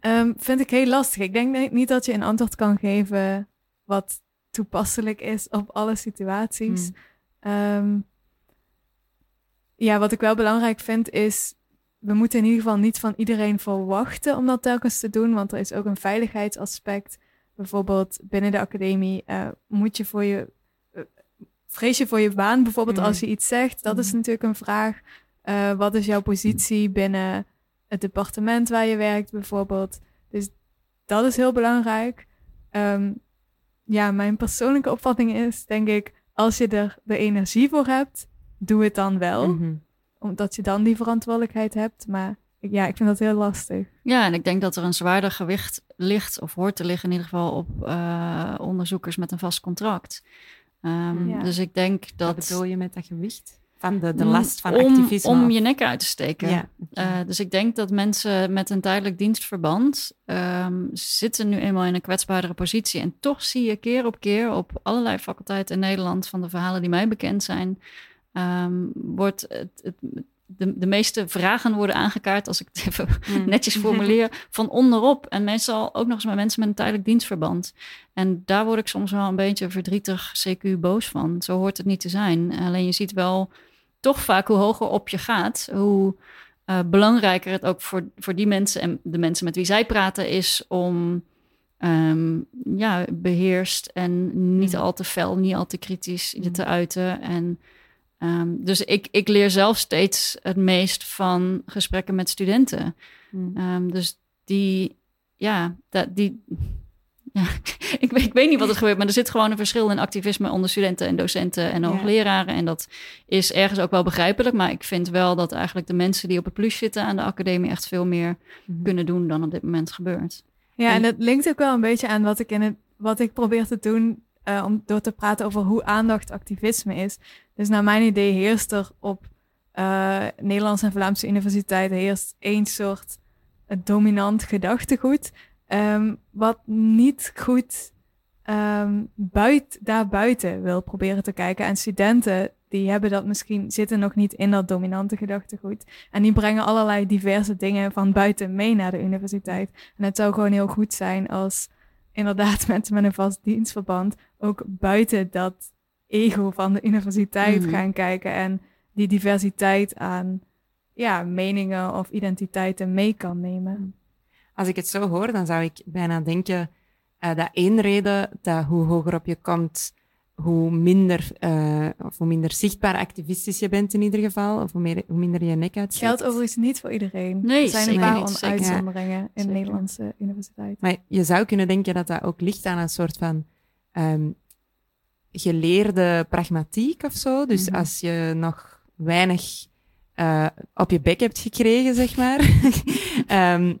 Um, vind ik heel lastig. Ik denk niet dat je een antwoord kan geven wat toepasselijk is op alle situaties. Mm. Um, ja, wat ik wel belangrijk vind is, we moeten in ieder geval niet van iedereen verwachten om dat telkens te doen, want er is ook een veiligheidsaspect. Bijvoorbeeld binnen de academie uh, moet je voor je, vrees je voor je baan bijvoorbeeld als je iets zegt. Dat is mhm. natuurlijk een vraag. Uh, wat is jouw positie binnen het departement waar je werkt bijvoorbeeld? Dus dat is heel belangrijk. Um, ja, mijn persoonlijke opvatting is, denk ik, als je er de energie voor hebt, doe het dan wel. Mhm. Omdat je dan die verantwoordelijkheid hebt. Maar ja, ik vind dat heel lastig. Ja, en ik denk dat er een zwaarder gewicht ligt, of hoort te liggen in ieder geval, op uh, onderzoekers met een vast contract. Um, Dus ik denk dat. Wat bedoel je met dat gewicht? Van de, de last van om, activisme? Om je nek uit te steken. Ja, uh, dus ik denk dat mensen met een tijdelijk dienstverband um, zitten nu eenmaal in een kwetsbaardere positie. En toch zie je keer op keer op allerlei faculteiten in Nederland van de verhalen die mij bekend zijn um, wordt het, het, de, de meeste vragen worden aangekaart, als ik het even hmm. netjes formuleer, van onderop. En meestal ook nog eens met mensen met een tijdelijk dienstverband. En daar word ik soms wel een beetje verdrietig, CQ boos van. Zo hoort het niet te zijn. Alleen je ziet wel toch vaak hoe hoger op je gaat, hoe uh, belangrijker het ook voor, voor die mensen en de mensen met wie zij praten is om um, ja, beheerst en niet hmm. al te fel, niet al te kritisch je hmm. te uiten. En Um, dus ik, ik leer zelf steeds het meest van gesprekken met studenten. Um, dus die, ja, dat, die, ja, ik, ik, weet niet wat er gebeurt, maar er zit gewoon een verschil in activisme onder studenten en docenten en hoogleraren. En dat is ergens ook wel begrijpelijk, maar ik vind wel dat eigenlijk de mensen die op het plus zitten aan de academie echt veel meer mm kunnen doen dan op dit moment gebeurt. Ja, en, en dat linkt ook wel een beetje aan wat ik in het wat ik probeer te doen uh, om door te praten over hoe aandacht activisme is. Dus naar mijn idee heerst er op uh, Nederlandse en Vlaamse universiteiten heerst één soort uh, dominant gedachtegoed. Um, wat niet goed um, daar buiten wil proberen te kijken. En studenten die hebben dat misschien, zitten nog niet in dat dominante gedachtegoed. En die brengen allerlei diverse dingen van buiten mee naar de universiteit. En het zou gewoon heel goed zijn als inderdaad mensen met een vast dienstverband ook buiten dat ego van de universiteit Mhm. gaan kijken en die diversiteit aan ja, meningen of identiteiten mee kan nemen. Als ik het zo hoor, dan zou ik bijna denken eh, dat één reden dat hoe hoger op je komt, hoe minder, eh, of hoe minder zichtbaar activistisch je bent in ieder geval, of hoe, meer, hoe minder je nek uitsteekt. Geldt overigens niet voor iedereen. Nee, er zijn een paar niet, on- zeker. uitzonderingen in Zeker. Nederlandse universiteit. Maar je zou kunnen denken dat dat ook ligt aan een soort van ehm, geleerde pragmatiek of zo. Dus Mhm. als je nog weinig eh, op je bek hebt gekregen, zeg maar, ehm,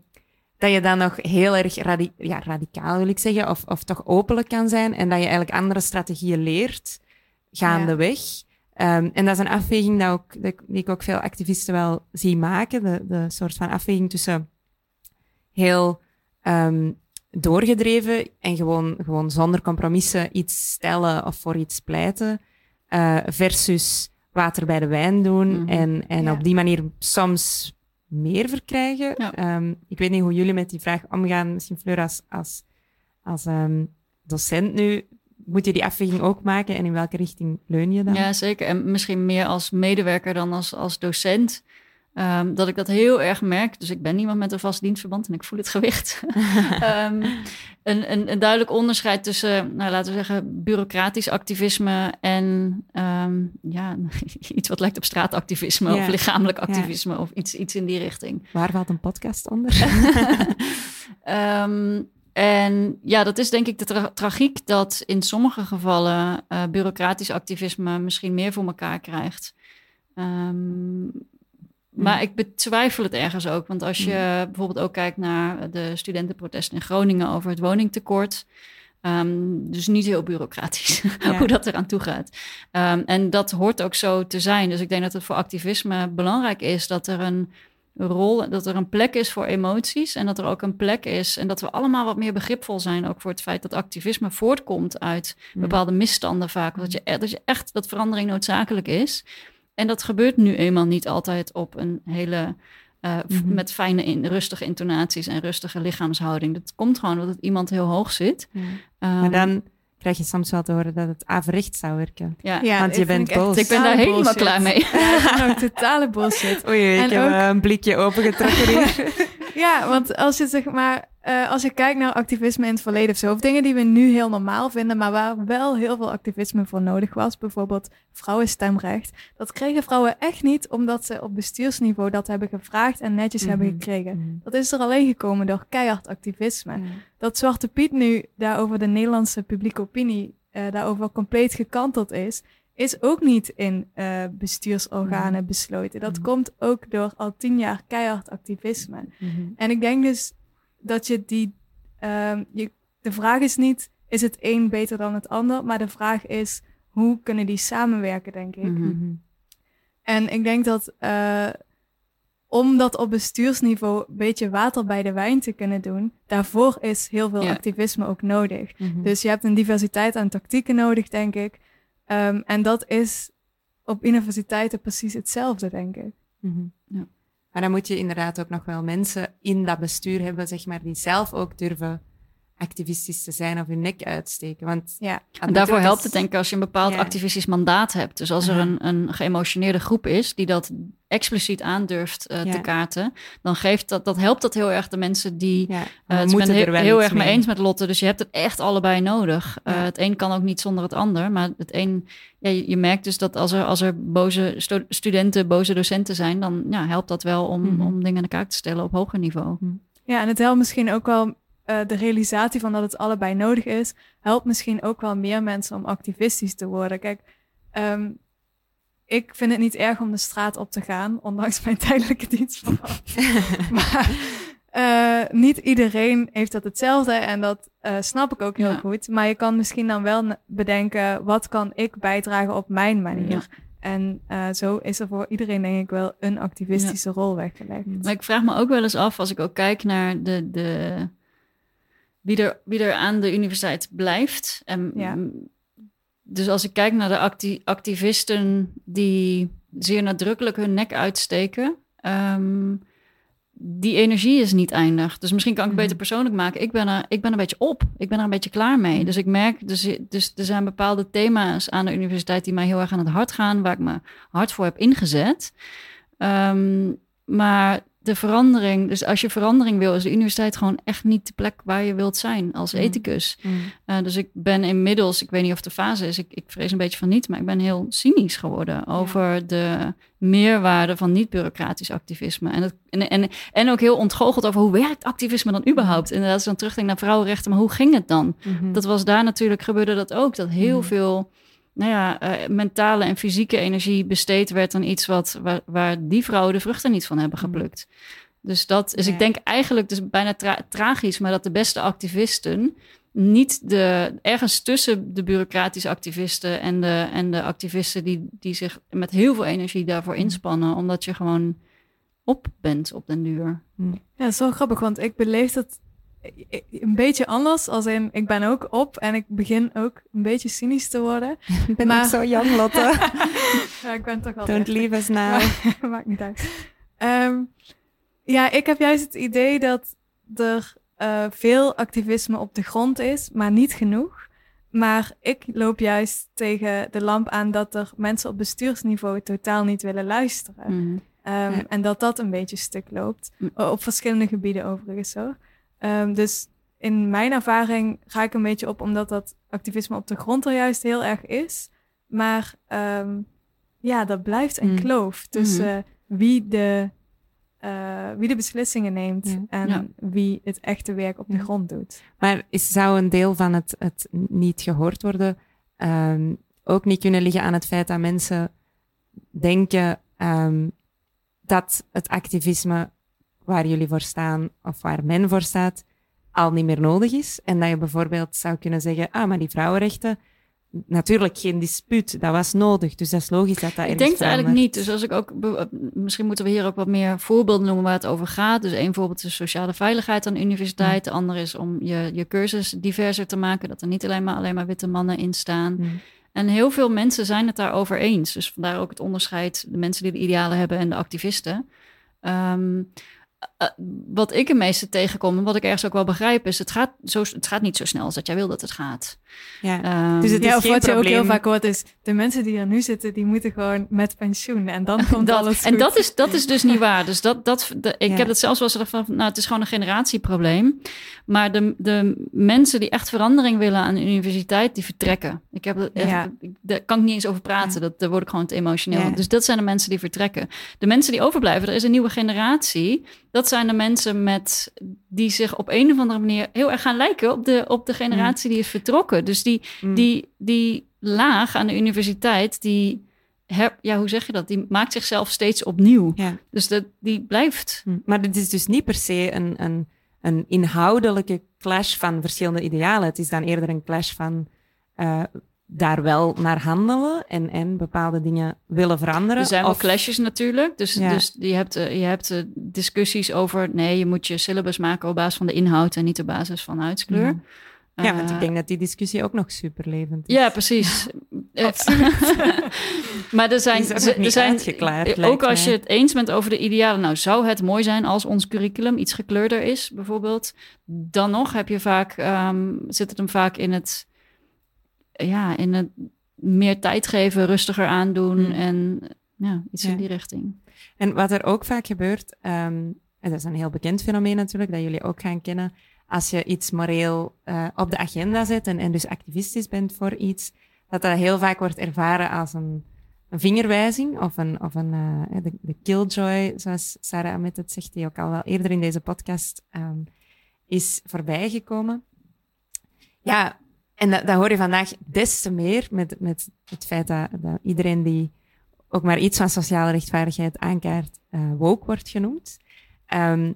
dat je dan nog heel erg radi- ja, radicaal, wil ik zeggen, of, of toch openlijk kan zijn en dat je eigenlijk andere strategieën leert gaandeweg. Ehm, en dat is een afweging dat ook, dat ik- die ik ook veel activisten wel zie maken. De, de soort van afweging tussen heel ehm, doorgedreven en gewoon, gewoon zonder compromissen iets stellen of voor iets pleiten, eh, versus water bij de wijn doen Mhm. en, en Ja. op die manier soms meer verkrijgen. Ja. Ehm, ik weet niet hoe jullie met die vraag omgaan, misschien Fleur als, als, als ehm, docent nu. Moet je die afweging ook maken en in welke richting leun je dan? Ja, zeker. En misschien meer als medewerker dan als, als docent. Ehm, dat ik dat heel erg merk. Dus ik ben iemand met een vast dienstverband en ik voel het gewicht. Ehm, een, een, een duidelijk onderscheid tussen, nou, laten we zeggen, bureaucratisch activisme en ehm, ja, iets wat lijkt op straatactivisme of lichamelijk activisme of iets, iets in die richting. Waar valt een podcast onder? En ja, dat is denk ik de tra- tragiek dat in sommige gevallen eh, bureaucratisch activisme misschien meer voor elkaar krijgt. Ehm, maar ik betwijfel het ergens ook. Want als je bijvoorbeeld ook kijkt naar de studentenprotesten in Groningen over het woningtekort. ehm, dus niet heel bureaucratisch Ja. hoe dat eraan toe gaat. Ehm, en dat hoort ook zo te zijn. Dus ik denk dat het voor activisme belangrijk is dat er een rol, dat er een plek is voor emoties en dat er ook een plek is en dat we allemaal wat meer begripvol zijn ook voor het feit dat activisme voortkomt uit bepaalde misstanden vaak, dat je, e- dat je echt dat verandering noodzakelijk is. En dat gebeurt nu eenmaal niet altijd op een hele eh, Mhm. met fijne, in, rustige intonaties en rustige lichaamshouding. Dat komt gewoon omdat iemand heel hoog zit. Ehm, Maar dan krijg je soms wel te horen dat het averechts zou werken. ja, Ja, Want je bent ik echt boos. ik ben daar helemaal bullshit. klaar mee. Ja, ook totale bullshit. Oei, ik En heb ook- eh, een blikje opengetrokken hier. Ja, want als je zeg maar, eh, als je kijkt naar activisme in het verleden of zo, of dingen die we nu heel normaal vinden, maar waar wel heel veel activisme voor nodig was, bijvoorbeeld vrouwenstemrecht, dat kregen vrouwen echt niet omdat ze op bestuursniveau dat hebben gevraagd en netjes hebben Mhm. gekregen. Dat is er alleen gekomen door keihard activisme. Ja. Dat Zwarte Piet nu daarover de Nederlandse publieke opinie eh, daarover compleet gekanteld is, is ook niet in eh, bestuursorganen besloten. Dat Mhm. komt ook door al tien jaar keihard activisme. Mhm. En ik denk dus dat je die. ehm, je, de vraag is niet: is het een beter dan het ander? Maar de vraag is: hoe kunnen die samenwerken, denk ik. Mhm. Mhm. En ik denk dat. eh, om dat op bestuursniveau een beetje water bij de wijn te kunnen doen, daarvoor is heel veel Ja. activisme ook nodig. Mhm. Dus je hebt een diversiteit aan tactieken nodig, denk ik. Ehm, en dat is op universiteiten precies hetzelfde, denk ik. Mhm. Ja. Maar dan moet je inderdaad ook nog wel mensen in dat bestuur hebben, zeg maar, die zelf ook durven activistisch te zijn of hun nek uitsteken. Want Ja. En daarvoor helpt het denk ik als je een bepaald Ja. activistisch mandaat hebt. Dus als er een, een geëmotioneerde groep is die dat expliciet aandurft eh, Ja. te kaarten, dan geeft dat, dat helpt dat heel erg de mensen die. Ja, eh moeten ben er heel, wel heel erg mee eens met Lotte. Dus je hebt het echt allebei nodig. Eh, het een kan ook niet zonder het ander. Maar het een, ja, je, je merkt dus dat als er, als er boze stu- studenten, boze docenten zijn, dan ja, helpt dat wel om, Mhm. om dingen aan de kaak te stellen op hoger niveau. Ja, en het helpt misschien ook wel eh, de realisatie van dat het allebei nodig is, helpt misschien ook wel meer mensen om activistisch te worden. Kijk, ehm, ik vind het niet erg om de straat op te gaan, ondanks mijn tijdelijke dienstverband. maar eh, niet iedereen heeft dat hetzelfde en dat eh, snap ik ook heel Ja. goed. Maar je kan misschien dan wel bedenken, wat kan ik bijdragen op mijn manier? Ja. En zo is er voor iedereen denk ik wel een activistische rol weggelegd. Maar ik vraag me ook wel eens af, als ik ook kijk naar de, de, wie, er, wie er aan de universiteit blijft. En, Ja. Dus als ik kijk naar de acti- activisten die zeer nadrukkelijk hun nek uitsteken, ehm, die energie is niet eindig. Dus misschien kan ik het beter persoonlijk maken. Ik ben, er, ik ben een beetje op. Ik ben er een beetje klaar mee. Dus ik merk, dus, dus er zijn bepaalde thema's aan de universiteit die mij heel erg aan het hart gaan, waar ik me hard voor heb ingezet. Ehm, maar de verandering, dus als je verandering wil, is de universiteit gewoon echt niet de plek waar je wilt zijn als Mhm. ethicus. Uh, dus ik ben inmiddels, ik weet niet of de fase is, ik, ik vrees een beetje van niet, maar ik ben heel cynisch geworden over de meerwaarde van niet-bureaucratisch activisme. En, het, en, en, en ook heel ontgoocheld over hoe werkt activisme dan überhaupt? Inderdaad, als je dan terugdenkt naar vrouwenrechten, maar hoe ging het dan? Mhm. Dat was daar natuurlijk, gebeurde dat ook, dat heel Mhm. veel nou ja, uh, mentale en fysieke energie besteed werd aan iets wat, waar, waar die vrouwen de vruchten niet van hebben geplukt. Dus dat is, Ja. ik denk eigenlijk dus bijna tra tragisch, maar dat de beste activisten niet de, ergens tussen de bureaucratische activisten en de, en de activisten die, die zich met heel veel energie daarvoor inspannen, omdat je gewoon op bent op den duur. Ja, dat is wel grappig, want ik beleef dat een beetje anders. Als in, ik ben ook op en ik begin ook een beetje cynisch te worden. Ik ben Maar- ook zo jong, Lotte. ja, ik ben toch wel Don't leave us now. Maar- Maakt niet uit. Ehm, ja, ik heb juist het idee dat er eh, veel activisme op de grond is, maar niet genoeg. Maar ik loop juist tegen de lamp aan dat er mensen op bestuursniveau totaal niet willen luisteren. Mhm. Ehm, Ja. En dat dat een beetje stuk loopt. Mm. Op verschillende gebieden overigens hoor. Ehm, dus in mijn ervaring ga ik een beetje op omdat dat activisme op de grond er juist heel erg is. Maar ehm, ja, dat blijft een Mm. kloof tussen wie, de, eh, wie de beslissingen neemt Ja. en Ja. wie het echte werk op de grond doet. Maar is, zou een deel van het, het niet gehoord worden ehm, ook niet kunnen liggen aan het feit dat mensen denken dat het activisme waar jullie voor staan of waar men voor staat al niet meer nodig is? En dat je bijvoorbeeld zou kunnen zeggen, ah, maar die vrouwenrechten, natuurlijk geen dispuut, dat was nodig. Dus dat is logisch dat dat Ik denk het eigenlijk niet. Dus als ik ook, be- misschien moeten we hier ook wat meer voorbeelden noemen waar het over gaat. Dus één voorbeeld is sociale veiligheid aan de universiteit. De andere is om je, je cursus diverser te maken. Dat er niet alleen maar, alleen maar witte mannen in staan. En heel veel mensen zijn het daarover eens. Dus vandaar ook het onderscheid, de mensen die de idealen hebben en de activisten. Ehm, eh, wat ik het meeste tegenkom en wat ik ergens ook wel begrijp is, het gaat, zo, het gaat niet zo snel als dat jij wil dat het gaat. Ja. Ehm, Dus het is ja, of geen wat je ook heel probleem. vaak hoort is, de mensen die er nu zitten, die moeten gewoon met pensioen. En dan komt dat, alles en goed. dat is, dat is dus niet waar. Dus dat, dat, de- ik Ja. heb het zelfs wel eens van, nou, het is gewoon een generatieprobleem. Maar de, de mensen die echt verandering willen aan de universiteit, die vertrekken. Ik heb echt, Ja. ik- daar kan ik niet eens over praten. Dat, daar word ik gewoon te emotioneel. Ja. Dus dat zijn de mensen die vertrekken. De mensen die overblijven, er is een nieuwe generatie. Dat zijn de mensen met, die zich op een of andere manier heel erg gaan lijken op de, op de generatie die is vertrokken. Dus die, Mm. die, die laag aan de universiteit, die, her, ja, hoe zeg je dat? Die maakt zichzelf steeds opnieuw. Ja. Dus dat, die blijft. Hm. Maar dit is dus niet per se een, een, een inhoudelijke clash van verschillende idealen. Het is dan eerder een clash van eh, daar wel naar handelen en, en bepaalde dingen willen veranderen. Er zijn wel Of- clashes natuurlijk. Dus, Ja. dus je hebt, eh, je hebt eh, discussies over... nee, je moet je syllabus maken op basis van de inhoud... en niet op basis van huidskleur. Ja, want Eh, ik denk dat die discussie ook nog super levend is. Ja, precies. Maar er zijn, er zijn ook als je het eens bent over de idealen, nou zou het mooi zijn als ons curriculum iets gekleurder is, bijvoorbeeld. Dan nog heb je vaak, ehm, zit het hem vaak in het, ja, in het meer tijd geven, rustiger aandoen Hmm. en ja, iets Ja. in die richting. En wat er ook vaak gebeurt, ehm, en dat is een heel bekend fenomeen natuurlijk, dat jullie ook gaan kennen, als je iets moreel eh, op de agenda zet en, en dus activistisch bent voor iets, dat dat heel vaak wordt ervaren als een, een vingerwijzing of een, of een eh, de, de killjoy, zoals Sarah Ahmed het zegt, die ook al wel eerder in deze podcast ehm, is voorbijgekomen. Ja, en dat, dat hoor je vandaag des te meer met, met het feit dat, dat iedereen die ook maar iets van sociale rechtvaardigheid aankaart, eh woke wordt genoemd. Ehm,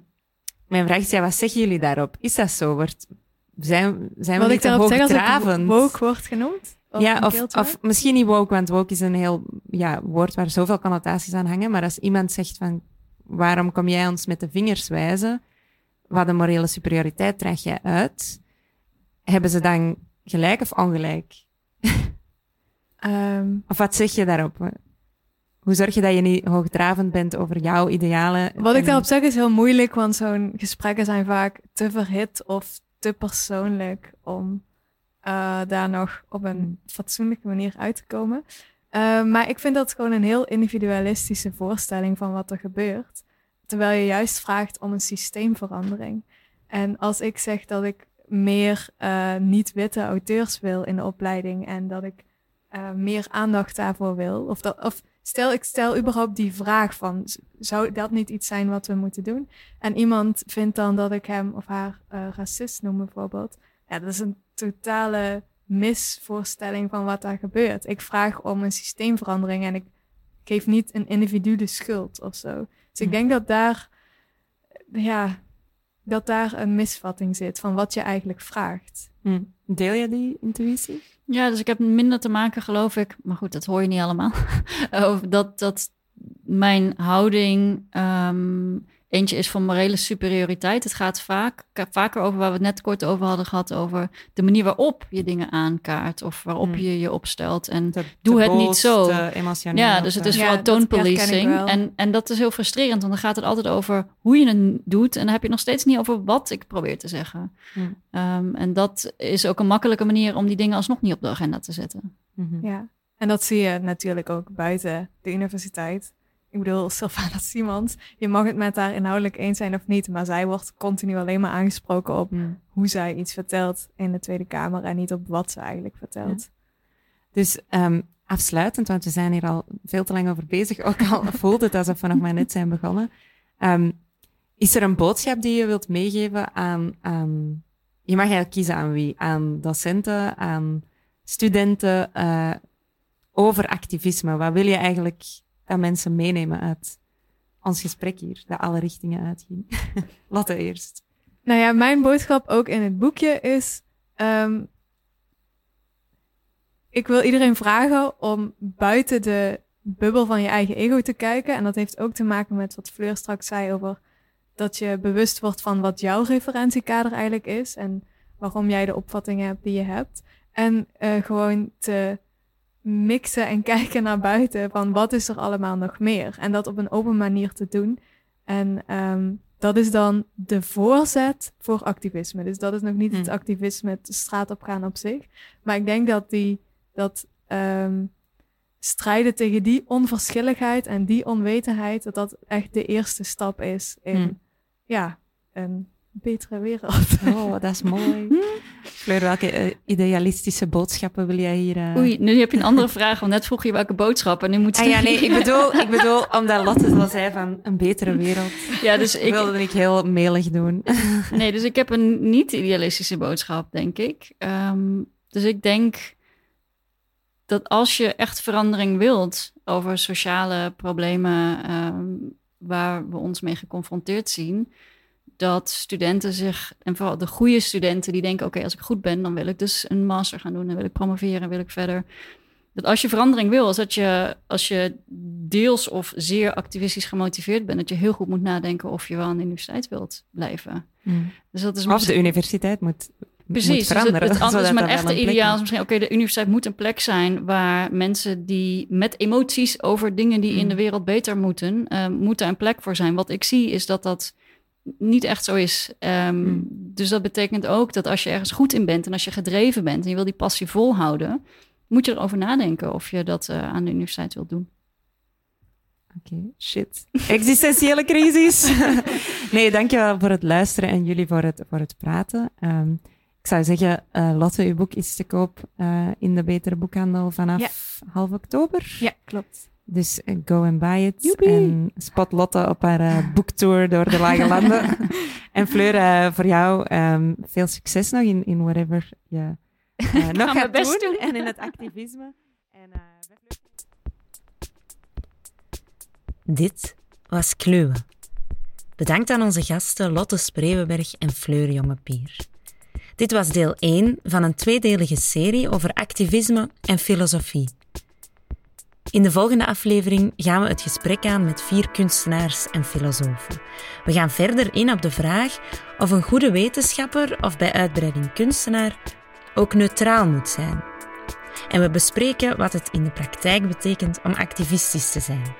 mijn vraag is, ja, wat zeggen jullie daarop? Is dat zo? Wordt, zijn, zijn we niet ik te daarop zeg als woke wordt genoemd? Of ja, een of, misschien niet woke, want woke is een heel ja, woord waar zoveel connotaties aan hangen. Maar als iemand zegt van, waarom kom jij ons met de vingers wijzen? Wat de morele superioriteit draag jij uit? hebben ze dan gelijk of ongelijk? Ehm, Of wat zeg je daarop? Hoe zorg je dat je niet hoogdravend bent over jouw idealen? wat ik daarop zeg is heel moeilijk, want zo'n gesprekken zijn vaak te verhit of te persoonlijk om eh, daar nog op een fatsoenlijke manier uit te komen. Eh, maar ik vind dat gewoon een heel individualistische voorstelling van wat er gebeurt. Terwijl je juist vraagt om een systeemverandering. En als ik zeg dat ik meer eh, niet-witte auteurs wil in de opleiding en dat ik eh, meer aandacht daarvoor wil, of, dat, of stel ik stel überhaupt die vraag van, zou dat niet iets zijn wat we moeten doen? En iemand vindt dan dat ik hem of haar eh, racist noem bijvoorbeeld. Ja, dat is een totale misvoorstelling van wat daar gebeurt. Ik vraag om een systeemverandering en ik geef niet een individu de schuld of zo. Dus ik Hm. denk dat daar, ja, dat daar een misvatting zit van wat je eigenlijk vraagt. Hm. Deel je die intuïtie? Ja, dus ik heb minder te maken, geloof ik. Maar goed, dat hoor je niet allemaal. over dat, dat mijn houding ehm, eentje is van morele superioriteit. Het gaat vaak, vaker over waar we het net kort over hadden gehad. Over de manier waarop je dingen aankaart. Of waarop Hmm. je je opstelt. En Doe het niet zo. emotioneel. ja, dus het is eh, Ja, vooral dat tone herken ik policing. wel. En, en dat is heel frustrerend, want dan gaat het altijd over hoe je het doet. En dan heb je het nog steeds niet over wat ik probeer te zeggen. Hmm. Ehm, en dat is ook een makkelijke manier om die dingen alsnog niet op de agenda te zetten. mhm. Ja, en dat zie je natuurlijk ook buiten de universiteit. Ik bedoel, Sylvana Simons, je mag het met haar inhoudelijk eens zijn of niet, maar zij wordt continu alleen maar aangesproken op Hm. hoe zij iets vertelt in de Tweede Kamer en niet op wat ze eigenlijk vertelt. Dus ehm, afsluitend, want we zijn hier al veel te lang over bezig, ook al voelt het alsof we nog maar net zijn begonnen. Ehm, is er een boodschap die je wilt meegeven aan, aan je mag eigenlijk kiezen aan wie? Aan docenten, aan studenten, eh, over activisme. Wat wil je eigenlijk dat mensen meenemen uit ons gesprek hier, dat alle richtingen uitging? Lotte eerst. Nou ja, mijn boodschap ook in het boekje is: ehm, ik wil iedereen vragen om buiten de bubbel van je eigen ego te kijken. En dat heeft ook te maken met wat Fleur straks zei over dat je bewust wordt van wat jouw referentiekader eigenlijk is en waarom jij de opvattingen hebt die je hebt. En eh, gewoon te mixen en kijken naar buiten van wat is er allemaal nog meer. En dat op een open manier te doen. En ehm, dat is dan de voorzet voor activisme. Dus dat is nog niet het Hmm. activisme, het de straat op gaan op zich. Maar ik denk dat die dat ehm, strijden tegen die onverschilligheid en die onwetendheid, dat dat echt de eerste stap is in Hmm. ja, een betere wereld. Oh, dat is mooi. Fleur, welke eh, idealistische boodschappen wil jij hier... eh, Oei, nu heb je een andere vraag, want net vroeg je welke boodschap en nu moet Ah ja, nee, ik bedoel, ik bedoel omdat Lotte al zei van een betere wereld. Ja, dus Ik wilde ik heel melig doen. nee, dus ik heb een niet-idealistische boodschap, denk ik. Ehm, dus ik denk dat als je echt verandering wilt over sociale problemen ehm, waar we ons mee geconfronteerd zien, dat studenten zich, en vooral de goede studenten, die denken: oké, als ik goed ben, dan wil ik dus een master gaan doen, dan wil ik promoveren, wil ik verder. Dat als je verandering wil, is dat je, als je deels of zeer activistisch gemotiveerd bent, dat je heel goed moet nadenken of je wel aan de universiteit wilt blijven. Dus dat is Of de universiteit moet, Precies, moet dus het, dus mijn echte ideaal is is. misschien... oké, de universiteit moet een plek zijn... waar mensen die met emoties over dingen die in Mm. de wereld beter moeten... eh, moet daar een plek voor zijn. Wat ik zie is dat dat niet echt zo is. Ehm, Mm. Dus dat betekent ook dat als je ergens goed in bent... en als je gedreven bent en je wil die passie volhouden... moet je erover nadenken of je dat eh, aan de universiteit wilt doen. Oké, shit. Existentiële crisis. nee, dankjewel voor het luisteren en jullie voor het, voor het praten. Ehm, ik zou zeggen, eh, Lotte, uw boek is te koop eh, in de Betere Boekhandel vanaf half oktober. Ja, klopt. Dus eh, go and buy it. Joepie. En spot Lotte op haar eh, boektour door de Lage Landen. en Fleur, eh, voor jou ehm, veel succes nog in, in whatever je nog gaat best doen. doen. En in het activisme. En, eh, Dit was Kluwe. Bedankt aan onze gasten Lotte Spreeuwenberg en Fleur Jongepier. Dit was deel 1 van een tweedelige serie over activisme en filosofie. In de volgende aflevering gaan we het gesprek aan met vier kunstenaars en filosofen. We gaan verder in op de vraag of een goede wetenschapper of bij uitbreiding kunstenaar ook neutraal moet zijn. En we bespreken wat het in de praktijk betekent om activistisch te zijn.